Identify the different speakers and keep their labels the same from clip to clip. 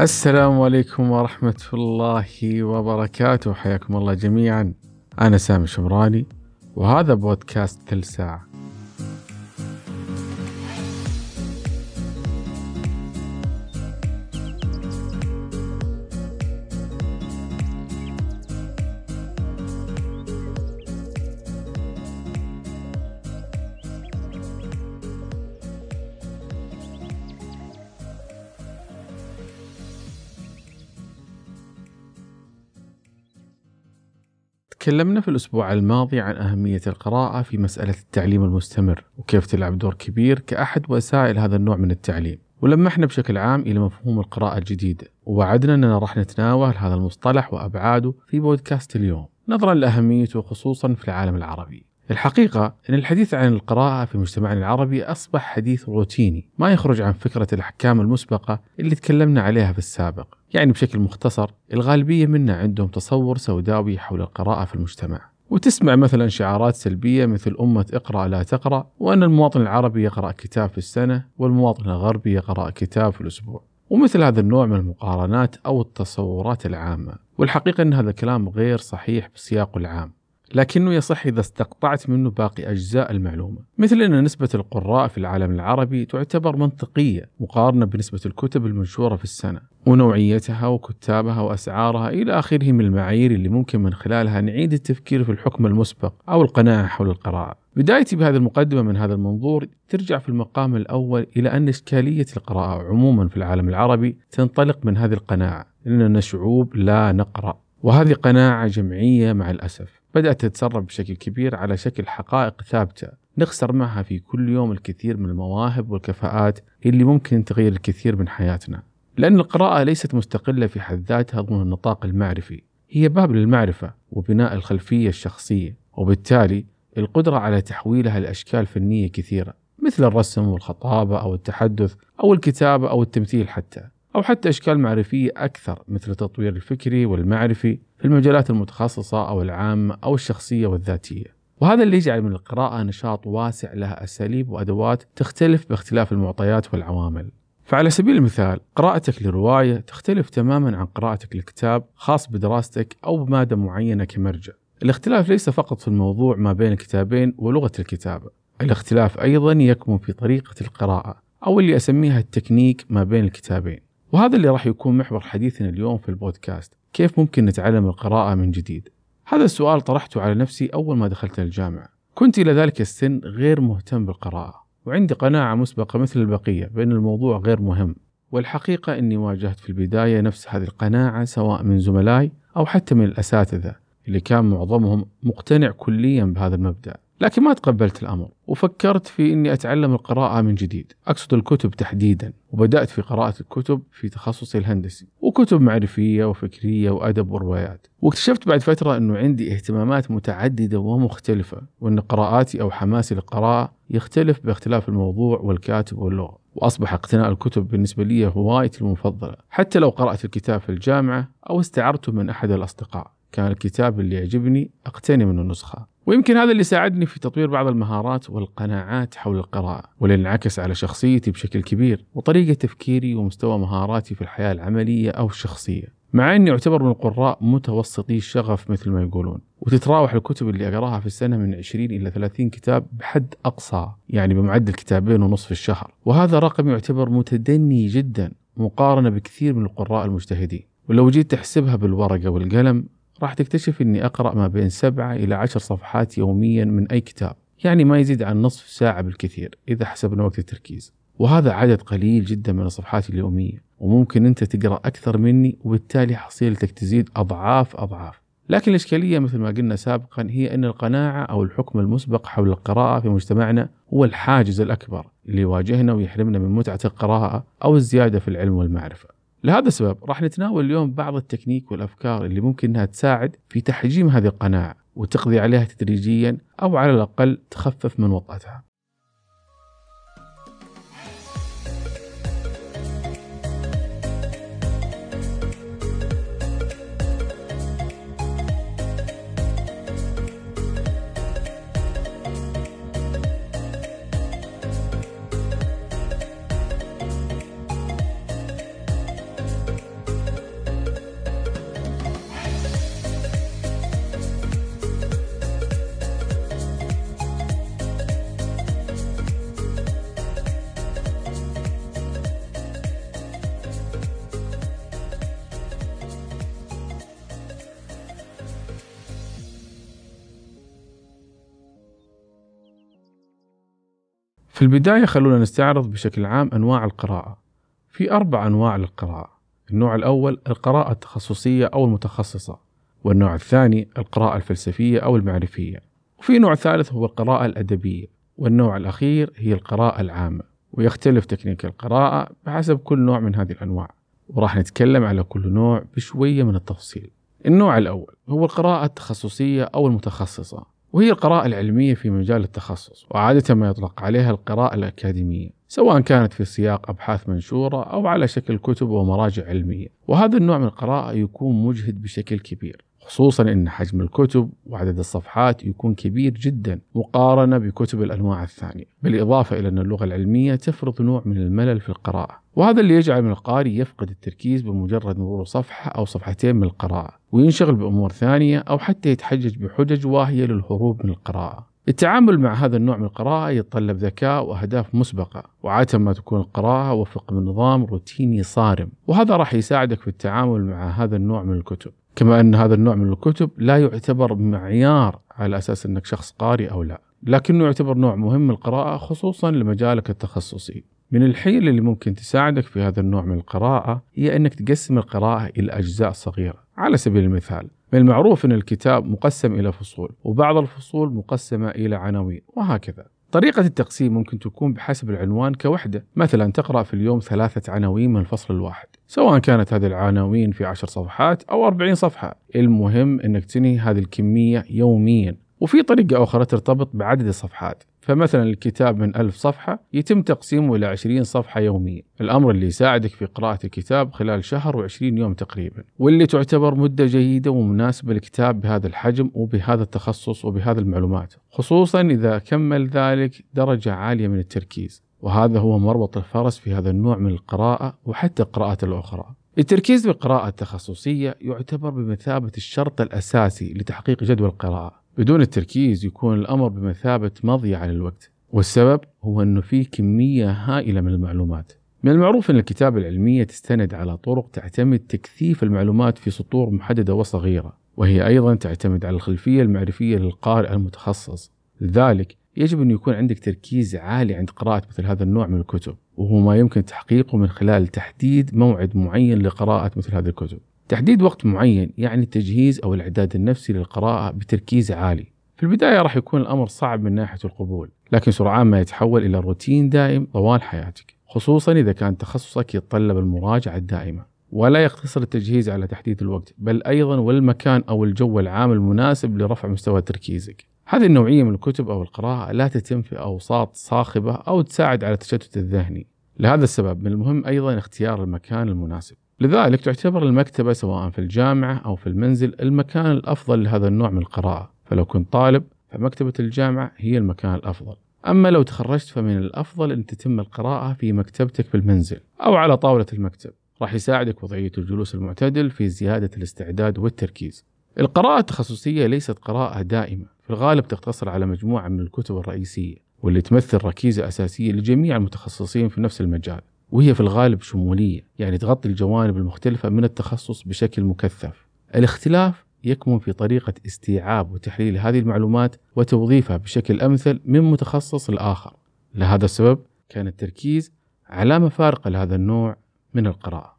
Speaker 1: السلام عليكم ورحمة الله وبركاته. حياكم الله جميعا. أنا سامي شمراني وهذا بودكاست كل ساعة. تكلمنا في الأسبوع الماضي عن أهمية القراءة في مسألة التعليم المستمر وكيف تلعب دور كبير كأحد وسائل هذا النوع من التعليم. ولمحنا بشكل عام إلى مفهوم القراءة الجديدة ووعدنا أننا راح نتناول هذا المصطلح وأبعاده في بودكاست اليوم. نظرا لأهميته خصوصا في العالم العربي. الحقيقة أن الحديث عن القراءة في مجتمعنا العربي أصبح حديث روتيني ما يخرج عن فكرة الأحكام المسبقة اللي تكلمنا عليها في السابق. يعني بشكل مختصر الغالبية منا عندهم تصور سوداوي حول القراءة في المجتمع. وتسمع مثلا شعارات سلبية مثل أمة اقرأ لا تقرأ وأن المواطن العربي يقرأ كتاب في السنة والمواطن الغربي يقرأ كتاب في الأسبوع. ومثل هذا النوع من المقارنات أو التصورات العامة. والحقيقة أن هذا الكلام غير صحيح بسياقه العام. لكنه يصح إذا استقطعت منه باقي أجزاء المعلومة. مثل أن نسبة القراء في العالم العربي تعتبر منطقية مقارنة بنسبة الكتب المنشورة في السنة. ونوعيتها وكتابها وأسعارها إلى آخره من المعايير اللي ممكن من خلالها نعيد التفكير في الحكم المسبق أو القناعة حول القراءة. بدايتي بهذه المقدمة من هذا المنظور ترجع في المقام الأول إلى أن إشكالية القراءة عموما في العالم العربي تنطلق من هذه القناعة أننا شعوب لا نقرأ. وهذه قناعة جمعية مع الأسف. بدأت تتسرب بشكل كبير على شكل حقائق ثابتة. نخسر معها في كل يوم الكثير من المواهب والكفاءات اللي ممكن تغير الكثير من حياتنا. لأن القراءة ليست مستقلة في حد ذاتها ضمن النطاق المعرفي. هي باب للمعرفة وبناء الخلفية الشخصية وبالتالي القدرة على تحويلها لأشكال فنية كثيرة مثل الرسم والخطابة أو التحدث أو الكتابة أو التمثيل حتى أو حتى أشكال معرفية أكثر مثل التطوير الفكري والمعرفي في المجالات المتخصصة أو العامة أو الشخصية والذاتية. وهذا اللي يجعل من القراءة نشاط واسع لها أساليب وأدوات تختلف باختلاف المعطيات والعوامل. فعلى سبيل المثال قراءتك لرواية تختلف تماما عن قراءتك لكتاب خاص بدراستك أو بمادة معينة كمرجع. الاختلاف ليس فقط في الموضوع ما بين الكتابين ولغة الكتابة. الاختلاف أيضا يكمن في طريقة القراءة أو اللي أسميها التكنيك ما بين الكتابين. وهذا اللي راح يكون محور حديثنا اليوم في البودكاست. كيف ممكن نتعلم القراءة من جديد؟ هذا السؤال طرحته على نفسي أول ما دخلت الجامعة. كنت إلى ذلك السن غير مهتم بالقراءة وعندي قناعة مسبقة مثل البقية بأن الموضوع غير مهم. والحقيقة أني واجهت في البداية نفس هذه القناعة سواء من زملائي أو حتى من الأساتذة اللي كان معظمهم مقتنع كليا بهذا المبدأ. لكن ما تقبلت الأمر وفكرت في أني أتعلم القراءة من جديد. أقصد الكتب تحديدا وبدأت في قراءة الكتب في تخصصي الهندسي. وكتب معرفية وفكرية وأدب وروايات. واكتشفت بعد فترة أنه عندي اهتمامات متعددة ومختلفة وأن قراءاتي أو حماسي للقراءة يختلف باختلاف الموضوع والكاتب واللغة. وأصبح اقتناء الكتب بالنسبة لي هوايتي المفضلة. حتى لو قرأت الكتاب في الجامعة أو استعرته من أحد الأصدقاء كان الكتاب اللي يعجبني أقتني منه نسخة. ويمكن هذا اللي ساعدني في تطوير بعض المهارات والقناعات حول القراءة واللي انعكس على شخصيتي بشكل كبير وطريقة تفكيري ومستوى مهاراتي في الحياة العملية أو الشخصية. مع أني أعتبر من القراء متوسطي الشغف مثل ما يقولون وتتراوح الكتب اللي أقراها في السنة من 20 إلى 30 كتاب بحد أقصى يعني بمعدل كتابين ونصف في الشهر. وهذا رقم يعتبر متدني جدا مقارنة بكثير من القراء المجتهدين. ولو جيت تحسبها بالورقة والقلم راح تكتشف إني أقرأ ما بين سبعة إلى عشر صفحات يوميا من أي كتاب يعني ما يزيد عن نصف ساعة بالكثير إذا حسبنا وقت التركيز. وهذا عدد قليل جدا من الصفحات اليومية وممكن أنت تقرأ أكثر مني وبالتالي حصيلتك تزيد أضعاف أضعاف. لكن الإشكالية مثل ما قلنا سابقا هي أن القناعة أو الحكم المسبق حول القراءة في مجتمعنا هو الحاجز الأكبر اللي يواجهنا ويحرمنا من متعة القراءة أو الزيادة في العلم والمعرفة. لهذا السبب راح نتناول اليوم بعض التكنيك والأفكار اللي ممكن إنها تساعد في تحجيم هذه القناعة وتقضي عليها تدريجيا أو على الأقل تخفف من وطأتها. في البداية خلونا نستعرض بشكل عام أنواع القراءة. في أربع أنواع للقراءة. النوع الأول القراءة التخصصية أو المتخصصة والنوع الثاني القراءة الفلسفية أو المعرفية. وفي نوع ثالث هو القراءة الأدبية والنوع الأخير هي القراءة العامة. ويختلف تكنيك القراءة بحسب كل نوع من هذه الأنواع. وراح نتكلم على كل نوع بشوية من التفصيل. النوع الأول هو القراءة التخصصية أو المتخصصة. وهي القراءة العلمية في مجال التخصص وعادة ما يطلق عليها القراءة الأكاديمية سواء كانت في سياق أبحاث منشورة أو على شكل كتب ومراجع علمية. وهذا النوع من القراءة يكون مجهد بشكل كبير. خصوصا إن حجم الكتب وعدد الصفحات يكون كبير جدا مقارنة بكتب الأنواع الثانية، بالإضافة إلى أن اللغة العلمية تفرض نوع من الملل في القراءة، وهذا اللي يجعل من القارئ يفقد التركيز بمجرد مرور صفحة أو صفحتين من القراءة، وينشغل بأمور ثانية أو حتى يتحجج بحجج واهية للهروب من القراءة. التعامل مع هذا النوع من القراءة يتطلب ذكاء وأهداف مسبقة وعادة ما تكون القراءة وفق من نظام روتيني صارم وهذا راح يساعدك في التعامل مع هذا النوع من الكتب كما أن هذا النوع من الكتب لا يعتبر معيار على أساس أنك شخص قارئ أو لا لكنه يعتبر نوع مهم من القراءة خصوصا لمجالك التخصصي. من الحيل اللي ممكن تساعدك في هذا النوع من القراءة هي أنك تقسم القراءة إلى أجزاء صغيرة. على سبيل المثال من المعروف أن الكتاب مقسم إلى فصول وبعض الفصول مقسمة إلى عناوين وهكذا. طريقة التقسيم ممكن تكون بحسب العنوان كوحدة. مثلا تقرأ في اليوم ثلاثة عناوين من الفصل الواحد سواء كانت هذه العناوين في عشر صفحات أو أربعين صفحة. المهم أنك تنهي هذه الكمية يوميا وفي طريقة أخرى ترتبط بعدد الصفحات. فمثلا الكتاب من ألف صفحة يتم تقسيمه إلى 20 صفحة يوميا. الأمر اللي يساعدك في قراءة الكتاب خلال شهر و20 يوم تقريبا واللي تعتبر مدة جيدة ومناسبة للكتاب بهذا الحجم وبهذا التخصص وبهذه المعلومات خصوصا إذا كمل ذلك درجة عالية من التركيز. وهذا هو مربط الفرس في هذا النوع من القراءة وحتى القراءات الأخرى. التركيز بالقراءة التخصصية يعتبر بمثابة الشرط الأساسي لتحقيق جدول القراءة. بدون التركيز يكون الأمر بمثابة مضيعة للوقت والسبب هو أنه في كمية هائلة من المعلومات. من المعروف أن الكتابة العلمية تستند على طرق تعتمد تكثيف المعلومات في سطور محددة وصغيرة وهي أيضا تعتمد على الخلفية المعرفية للقارئ المتخصص. لذلك يجب أن يكون عندك تركيز عالي عند قراءة مثل هذا النوع من الكتب وهو ما يمكن تحقيقه من خلال تحديد موعد معين لقراءة مثل هذه الكتب. تحديد وقت معين يعني التجهيز أو الإعداد النفسي للقراءة بتركيز عالي. في البداية راح يكون الأمر صعب من ناحية القبول لكن سرعان ما يتحول إلى روتين دائم طوال حياتك خصوصا إذا كان تخصصك يتطلب المراجعة الدائمة. ولا يقتصر التجهيز على تحديد الوقت بل أيضا والمكان أو الجو العام المناسب لرفع مستوى تركيزك. هذه النوعية من الكتب أو القراءة لا تتم في أوساط صاخبة أو تساعد على التشتت الذهني. لهذا السبب من المهم أيضا اختيار المكان المناسب. لذلك تعتبر المكتبة سواء في الجامعة أو في المنزل المكان الأفضل لهذا النوع من القراءة. فلو كنت طالب فمكتبة الجامعة هي المكان الأفضل. أما لو تخرجت فمن الأفضل أن تتم القراءة في مكتبتك في المنزل أو على طاولة المكتب. راح يساعدك وضعية الجلوس المعتدل في زيادة الاستعداد والتركيز. القراءة التخصصية ليست قراءة دائمة. في الغالب تقتصر على مجموعة من الكتب الرئيسية واللي تمثل ركيزة أساسية لجميع المتخصصين في نفس المجال. وهي في الغالب شمولية يعني تغطي الجوانب المختلفة من التخصص بشكل مكثف. الاختلاف يكمن في طريقة استيعاب وتحليل هذه المعلومات وتوظيفها بشكل أمثل من متخصص لآخر لهذا السبب كان التركيز علامة فارقة لهذا النوع من القراءة.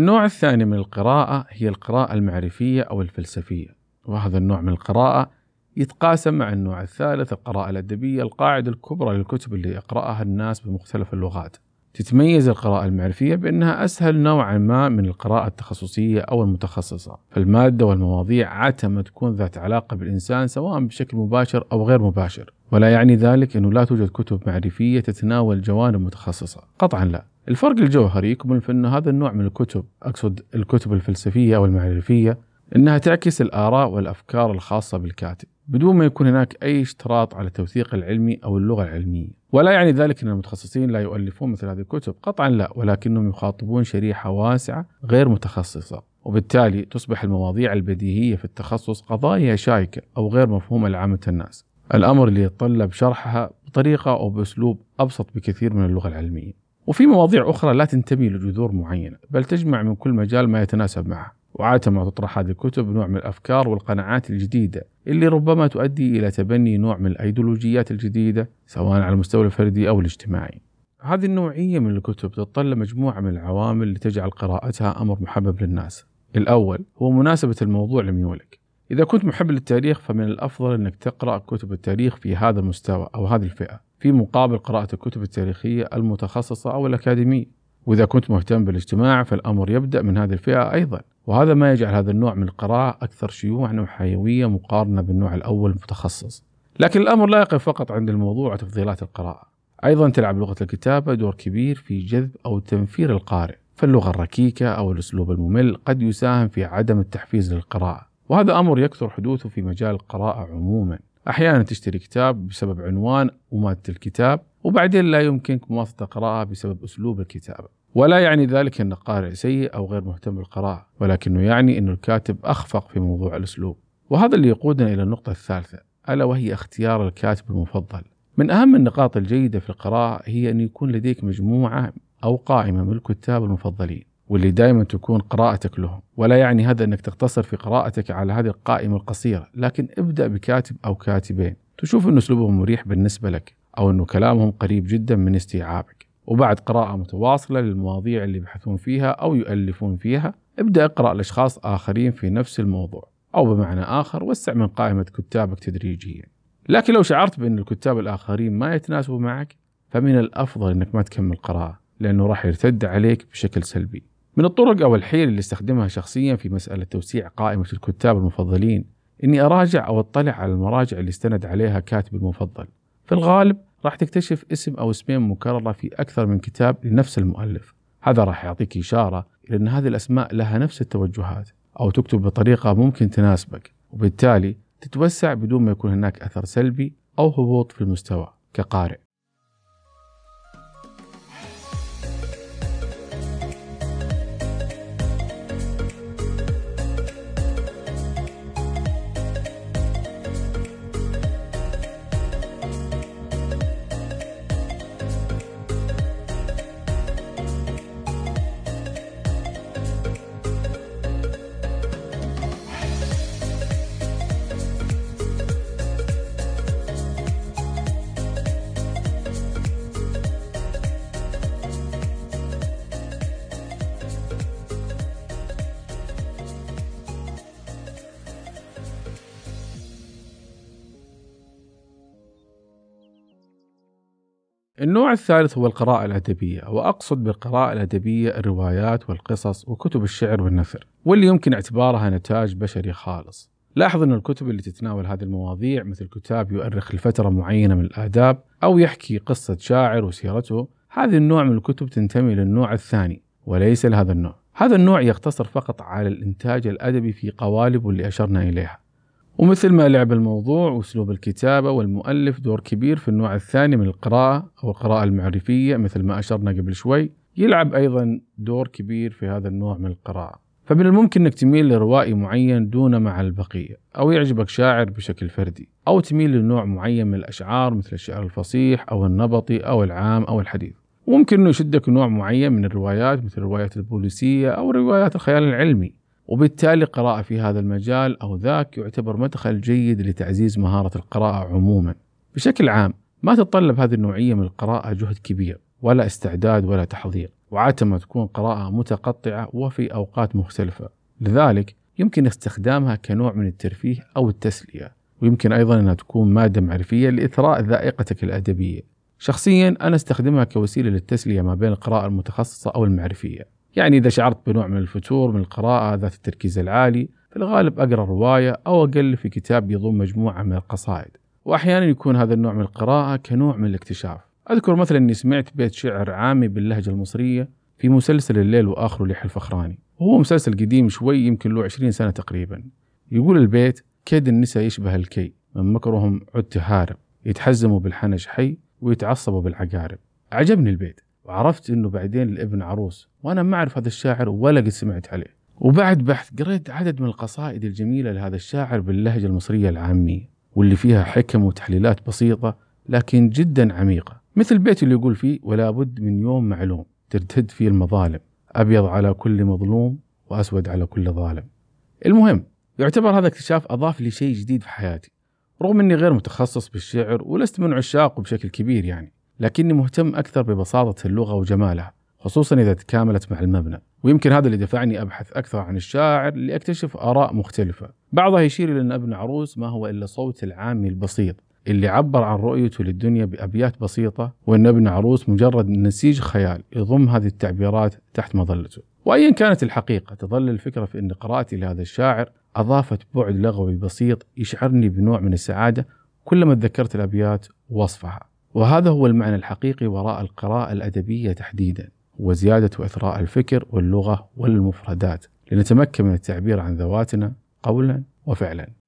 Speaker 1: النوع الثاني من القراءة هي القراءة المعرفية أو الفلسفية وهذا النوع من القراءة يتقاسم مع النوع الثالث القراءة الأدبية القاعدة الكبرى للكتب اللي يقرأها الناس بمختلف اللغات. تتميز القراءة المعرفية بأنها أسهل نوعا ما من القراءة التخصصية أو المتخصصة. فالمادة والمواضيع عادة تكون ذات علاقة بالإنسان سواء بشكل مباشر أو غير مباشر. ولا يعني ذلك أنه لا توجد كتب معرفية تتناول جوانب متخصصة. قطعا لا. الفرق الجوهري يكمن في أن هذا النوع من الكتب أقصد الكتب الفلسفية أو المعرفية أنها تعكس الآراء والأفكار الخاصة بالكاتب. بدون ما يكون هناك أي اشتراط على التوثيق العلمي أو اللغة العلمية. ولا يعني ذلك أن المتخصصين لا يؤلفون مثل هذه الكتب. قطعا لا ولكنهم يخاطبون شريحة واسعة غير متخصصة. وبالتالي تصبح المواضيع البديهية في التخصص قضايا شائكة أو غير مفهومة لعامة الناس. الأمر اللي يتطلب شرحها بطريقة أو بأسلوب أبسط بكثير من اللغة العلمية. وفي مواضيع أخرى لا تنتمي لجذور معينة بل تجمع من كل مجال ما يتناسب معه وعادة ما تطرح هذه الكتب نوع من الأفكار والقناعات الجديدة اللي ربما تؤدي إلى تبني نوع من الأيديولوجيات الجديدة سواء على المستوى الفردي أو الاجتماعي. هذه النوعية من الكتب تتطلب مجموعة من العوامل لتجعل قراءتها أمر محبب للناس. الأول هو مناسبة الموضوع لميولك إذا كنت محب للتاريخ فمن الأفضل أنك تقرأ كتب التاريخ في هذا المستوى أو هذه الفئة في مقابل قراءة الكتب التاريخية المتخصصة أو الأكاديمية. وإذا كنت مهتم بالاجتماع فالأمر يبدأ من هذه الفئة أيضا. وهذا ما يجعل هذا النوع من القراءة أكثر شيوعا وحيوية مقارنة بالنوع الأول المتخصص. لكن الأمر لا يقف فقط عند الموضوع وتفضيلات القراءة. أيضا تلعب لغة الكتابة دور كبير في جذب أو تنفير القارئ. فاللغة الركيكة أو الأسلوب الممل قد يساهم في عدم التحفيز للقراءة. وهذا أمر يكثر حدوثه في مجال القراءة عموما. أحيانا تشتري كتاب بسبب عنوان ومادة الكتاب وبعدين لا يمكنك مواصلة قراءة بسبب أسلوب الكتابة. ولا يعني ذلك أن القارئ سيء أو غير مهتم بالقراءة ولكنه يعني أن الكاتب أخفق في موضوع الأسلوب. وهذا اللي يقودنا إلى النقطة الثالثة ألا وهي اختيار الكاتب المفضل. من أهم النقاط الجيدة في القراءة هي أن يكون لديك مجموعة أو قائمة من الكتاب المفضلين واللي دائما تكون قراءتك لهم. ولا يعني هذا أنك تقتصر في قراءتك على هذه القائمة القصيرة لكن ابدأ بكاتب أو كاتبين. تشوف أن أسلوبهم مريح بالنسبة لك. أو أنه كلامهم قريب جدا من استيعابك. وبعد قراءة متواصلة للمواضيع اللي يبحثون فيها أو يؤلفون فيها ابدأ اقرأ لأشخاص آخرين في نفس الموضوع أو بمعنى آخر وسع من قائمة كتابك تدريجيا. لكن لو شعرت بأن الكتاب الآخرين ما يتناسبوا معك فمن الأفضل أنك ما تكمل قراءة لأنه راح يرتد عليك بشكل سلبي. من الطرق أو الحيل اللي استخدمها شخصيا في مسألة توسيع قائمة الكتاب المفضلين إني أراجع أو أطلع على المراجع اللي استند عليها كاتب المفضل. في الغالب راح تكتشف اسم أو اسمين مكررة في أكثر من كتاب لنفس المؤلف. هذا راح يعطيك إشارة إلى أن هذه الأسماء لها نفس التوجهات أو تكتب بطريقة ممكن تناسبك وبالتالي تتوسع بدون ما يكون هناك أثر سلبي أو هبوط في المستوى كقارئ. النوع الثالث هو القراءة الأدبية وأقصد بالقراءة الأدبية الروايات والقصص وكتب الشعر والنثر واللي يمكن اعتبارها نتاج بشري خالص. لاحظ أن الكتب اللي تتناول هذه المواضيع مثل كتاب يؤرخ لفترة معينة من الآداب أو يحكي قصة شاعر وسيرته هذه النوع من الكتب تنتمي للنوع الثاني وليس لهذا النوع. هذا النوع يقتصر فقط على الإنتاج الأدبي في قوالب اللي أشرنا إليها. ومثل ما لعب الموضوع واسلوب الكتابة والمؤلف دور كبير في النوع الثاني من القراءة أو القراءة المعرفية مثل ما أشرنا قبل شوي. يلعب أيضا دور كبير في هذا النوع من القراءة. فمن الممكن أنك تميل لروائي معين دون مع البقية أو يعجبك شاعر بشكل فردي أو تميل لنوع معين من الأشعار مثل الشعر الفصيح أو النبطي أو العام أو الحديث. ممكن أنه يشدك نوع معين من الروايات مثل الروايات البوليسية أو روايات الخيال العلمي. وبالتالي قراءة في هذا المجال أو ذاك يعتبر مدخل جيد لتعزيز مهارة القراءة عموما. بشكل عام ما تتطلب هذه النوعية من القراءة جهد كبير ولا استعداد ولا تحضير وعادة ما تكون قراءة متقطعة وفي أوقات مختلفة. لذلك يمكن استخدامها كنوع من الترفيه أو التسلية ويمكن أيضا أنها تكون مادة معرفية لإثراء ذائقتك الأدبية. شخصيا أنا أستخدمها كوسيلة للتسلية ما بين القراءة المتخصصة أو المعرفية. يعني إذا شعرت بنوع من الفتور من القراءة ذات التركيز العالي في الغالب أقرأ رواية أو أقل في كتاب يضم مجموعة من القصائد. وأحيانا يكون هذا النوع من القراءة كنوع من الاكتشاف. أذكر مثلا أني سمعت بيت شعر عامي باللهجة المصرية في مسلسل الليل وآخره لحي الفخراني. وهو مسلسل قديم شوي يمكن له 20 سنة تقريبا. يقول البيت كيد النساء يشبه الكي من مكرهم عدت هارب يتحزموا بالحنش حي ويتعصبوا بالعقارب. عجبني البيت. وعرفت إنه بعدين الابن عروس وأنا ما أعرف هذا الشاعر ولا قد سمعت عليه. وبعد بحث قريت عدد من القصائد الجميلة لهذا الشاعر باللهجة المصرية العامية واللي فيها حكم وتحليلات بسيطة لكن جدا عميقة. مثل بيت اللي يقول فيه ولا بد من يوم معلوم ترتد فيه المظالم أبيض على كل مظلوم وأسود على كل ظالم. المهم يعتبر هذا اكتشاف أضاف لي شيء جديد في حياتي رغم أني غير متخصص بالشعر ولست من عشاقه بشكل كبير يعني. لكني مهتم أكثر ببساطة اللغة وجمالها خصوصا إذا تكاملت مع المبنى. ويمكن هذا اللي دفعني أبحث أكثر عن الشاعر لأكتشف آراء مختلفة. بعضها يشير إلى أن ابن عروس ما هو إلا صوت العامي البسيط اللي عبر عن رؤيته للدنيا بأبيات بسيطة وأن ابن عروس مجرد نسيج خيال يضم هذه التعبيرات تحت مظلته. وأيا كانت الحقيقة تظل الفكرة في أن قراءتي لهذا الشاعر أضافت بعد لغوي بسيط يشعرني بنوع من السعادة كلما تذكرت الأبيات ووصفها وهذا هو المعنى الحقيقي وراء القراءة الأدبية تحديدا وزيادة وإثراء الفكر واللغة والمفردات. لنتمكن من التعبير عن ذواتنا قولا وفعلا.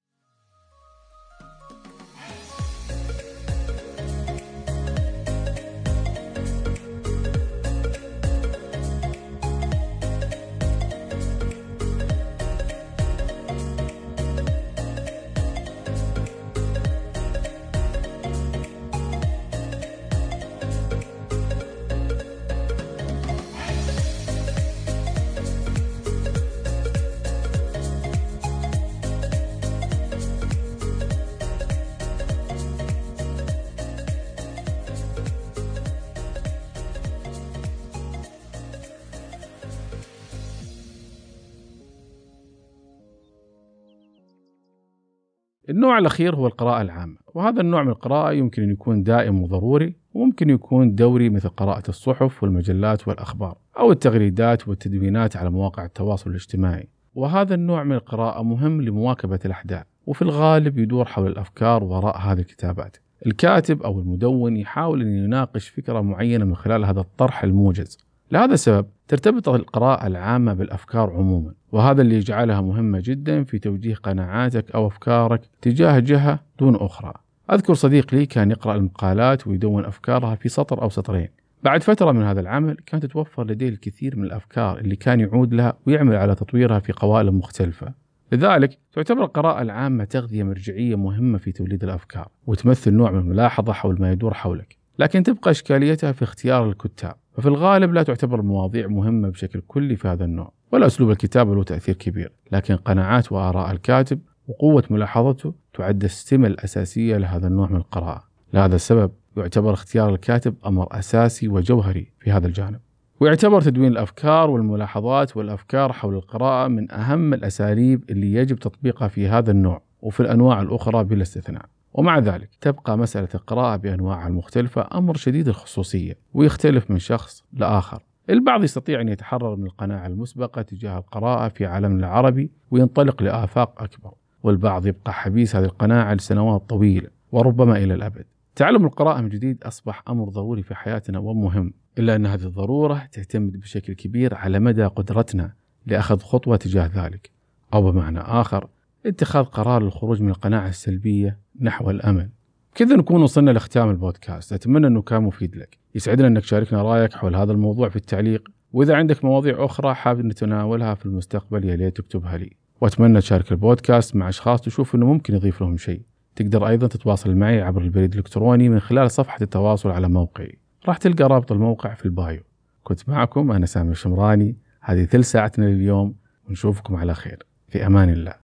Speaker 1: النوع الأخير هو القراءة العامة وهذا النوع من القراءة يمكن أن يكون دائم وضروري وممكن يكون دوري مثل قراءة الصحف والمجلات والأخبار أو التغريدات والتدوينات على مواقع التواصل الاجتماعي. وهذا النوع من القراءة مهم لمواكبة الأحداث وفي الغالب يدور حول الأفكار وراء هذه الكتابات. الكاتب أو المدون يحاول أن يناقش فكرة معينة من خلال هذا الطرح الموجز. لهذا السبب ترتبط القراءة العامة بالأفكار عموما وهذا اللي يجعلها مهمة جدا في توجيه قناعاتك أو أفكارك تجاه جهة دون أخرى. أذكر صديق لي كان يقرأ المقالات ويدون أفكارها في سطر أو سطرين. بعد فترة من هذا العمل كانت تتوفر لديه الكثير من الأفكار اللي كان يعود لها ويعمل على تطويرها في قوالب مختلفة. لذلك تعتبر القراءة العامة تغذية مرجعية مهمة في توليد الأفكار وتمثل نوع من الملاحظة حول ما يدور حولك. لكن تبقى إشكاليتها في اختيار الكتاب ففي الغالب لا تعتبر المواضيع مهمة بشكل كلي في هذا النوع ولا أسلوب الكتابة له تأثير كبير لكن قناعات وآراء الكاتب وقوة ملاحظته تعد السمة الأساسية لهذا النوع من القراءة. لهذا السبب يعتبر اختيار الكاتب أمر أساسي وجوهري في هذا الجانب. ويعتبر تدوين الأفكار والملاحظات والأفكار حول القراءة من أهم الأساليب اللي يجب تطبيقها في هذا النوع وفي الأنواع الأخرى بلا استثناء. ومع ذلك تبقى مسألة القراءة بأنواعها المختلفة أمر شديد الخصوصية ويختلف من شخص لآخر. البعض يستطيع أن يتحرر من القناعة المسبقة تجاه القراءة في عالمنا العربي وينطلق لآفاق أكبر والبعض يبقى حبيس هذه القناعة لسنوات طويلة وربما إلى الأبد. تعلم القراءة من جديد أصبح أمر ضروري في حياتنا ومهم إلا أن هذه الضرورة تعتمد بشكل كبير على مدى قدرتنا لأخذ خطوة تجاه ذلك أو بمعنى آخر اتخاذ قرار للخروج من القناعة السلبية نحو الأمل. كذا نكون وصلنا لختام البودكاست. أتمنى أنه كان مفيد لك. يسعدنا أنك تشاركنا رأيك حول هذا الموضوع في التعليق. وإذا عندك مواضيع أخرى حاب نتناولها في المستقبل يا ليت تكتبها لي. وأتمنى تشارك البودكاست مع أشخاص تشوف أنه ممكن يضيف لهم شيء. تقدر أيضا تتواصل معي عبر البريد الإلكتروني من خلال صفحة التواصل على موقعي. راح تلقى رابط الموقع في البايو. كنت معكم أنا سامي الشمراني. هذه ثلث ساعتنا لليوم. ونشوفكم على خير. في أمان الله.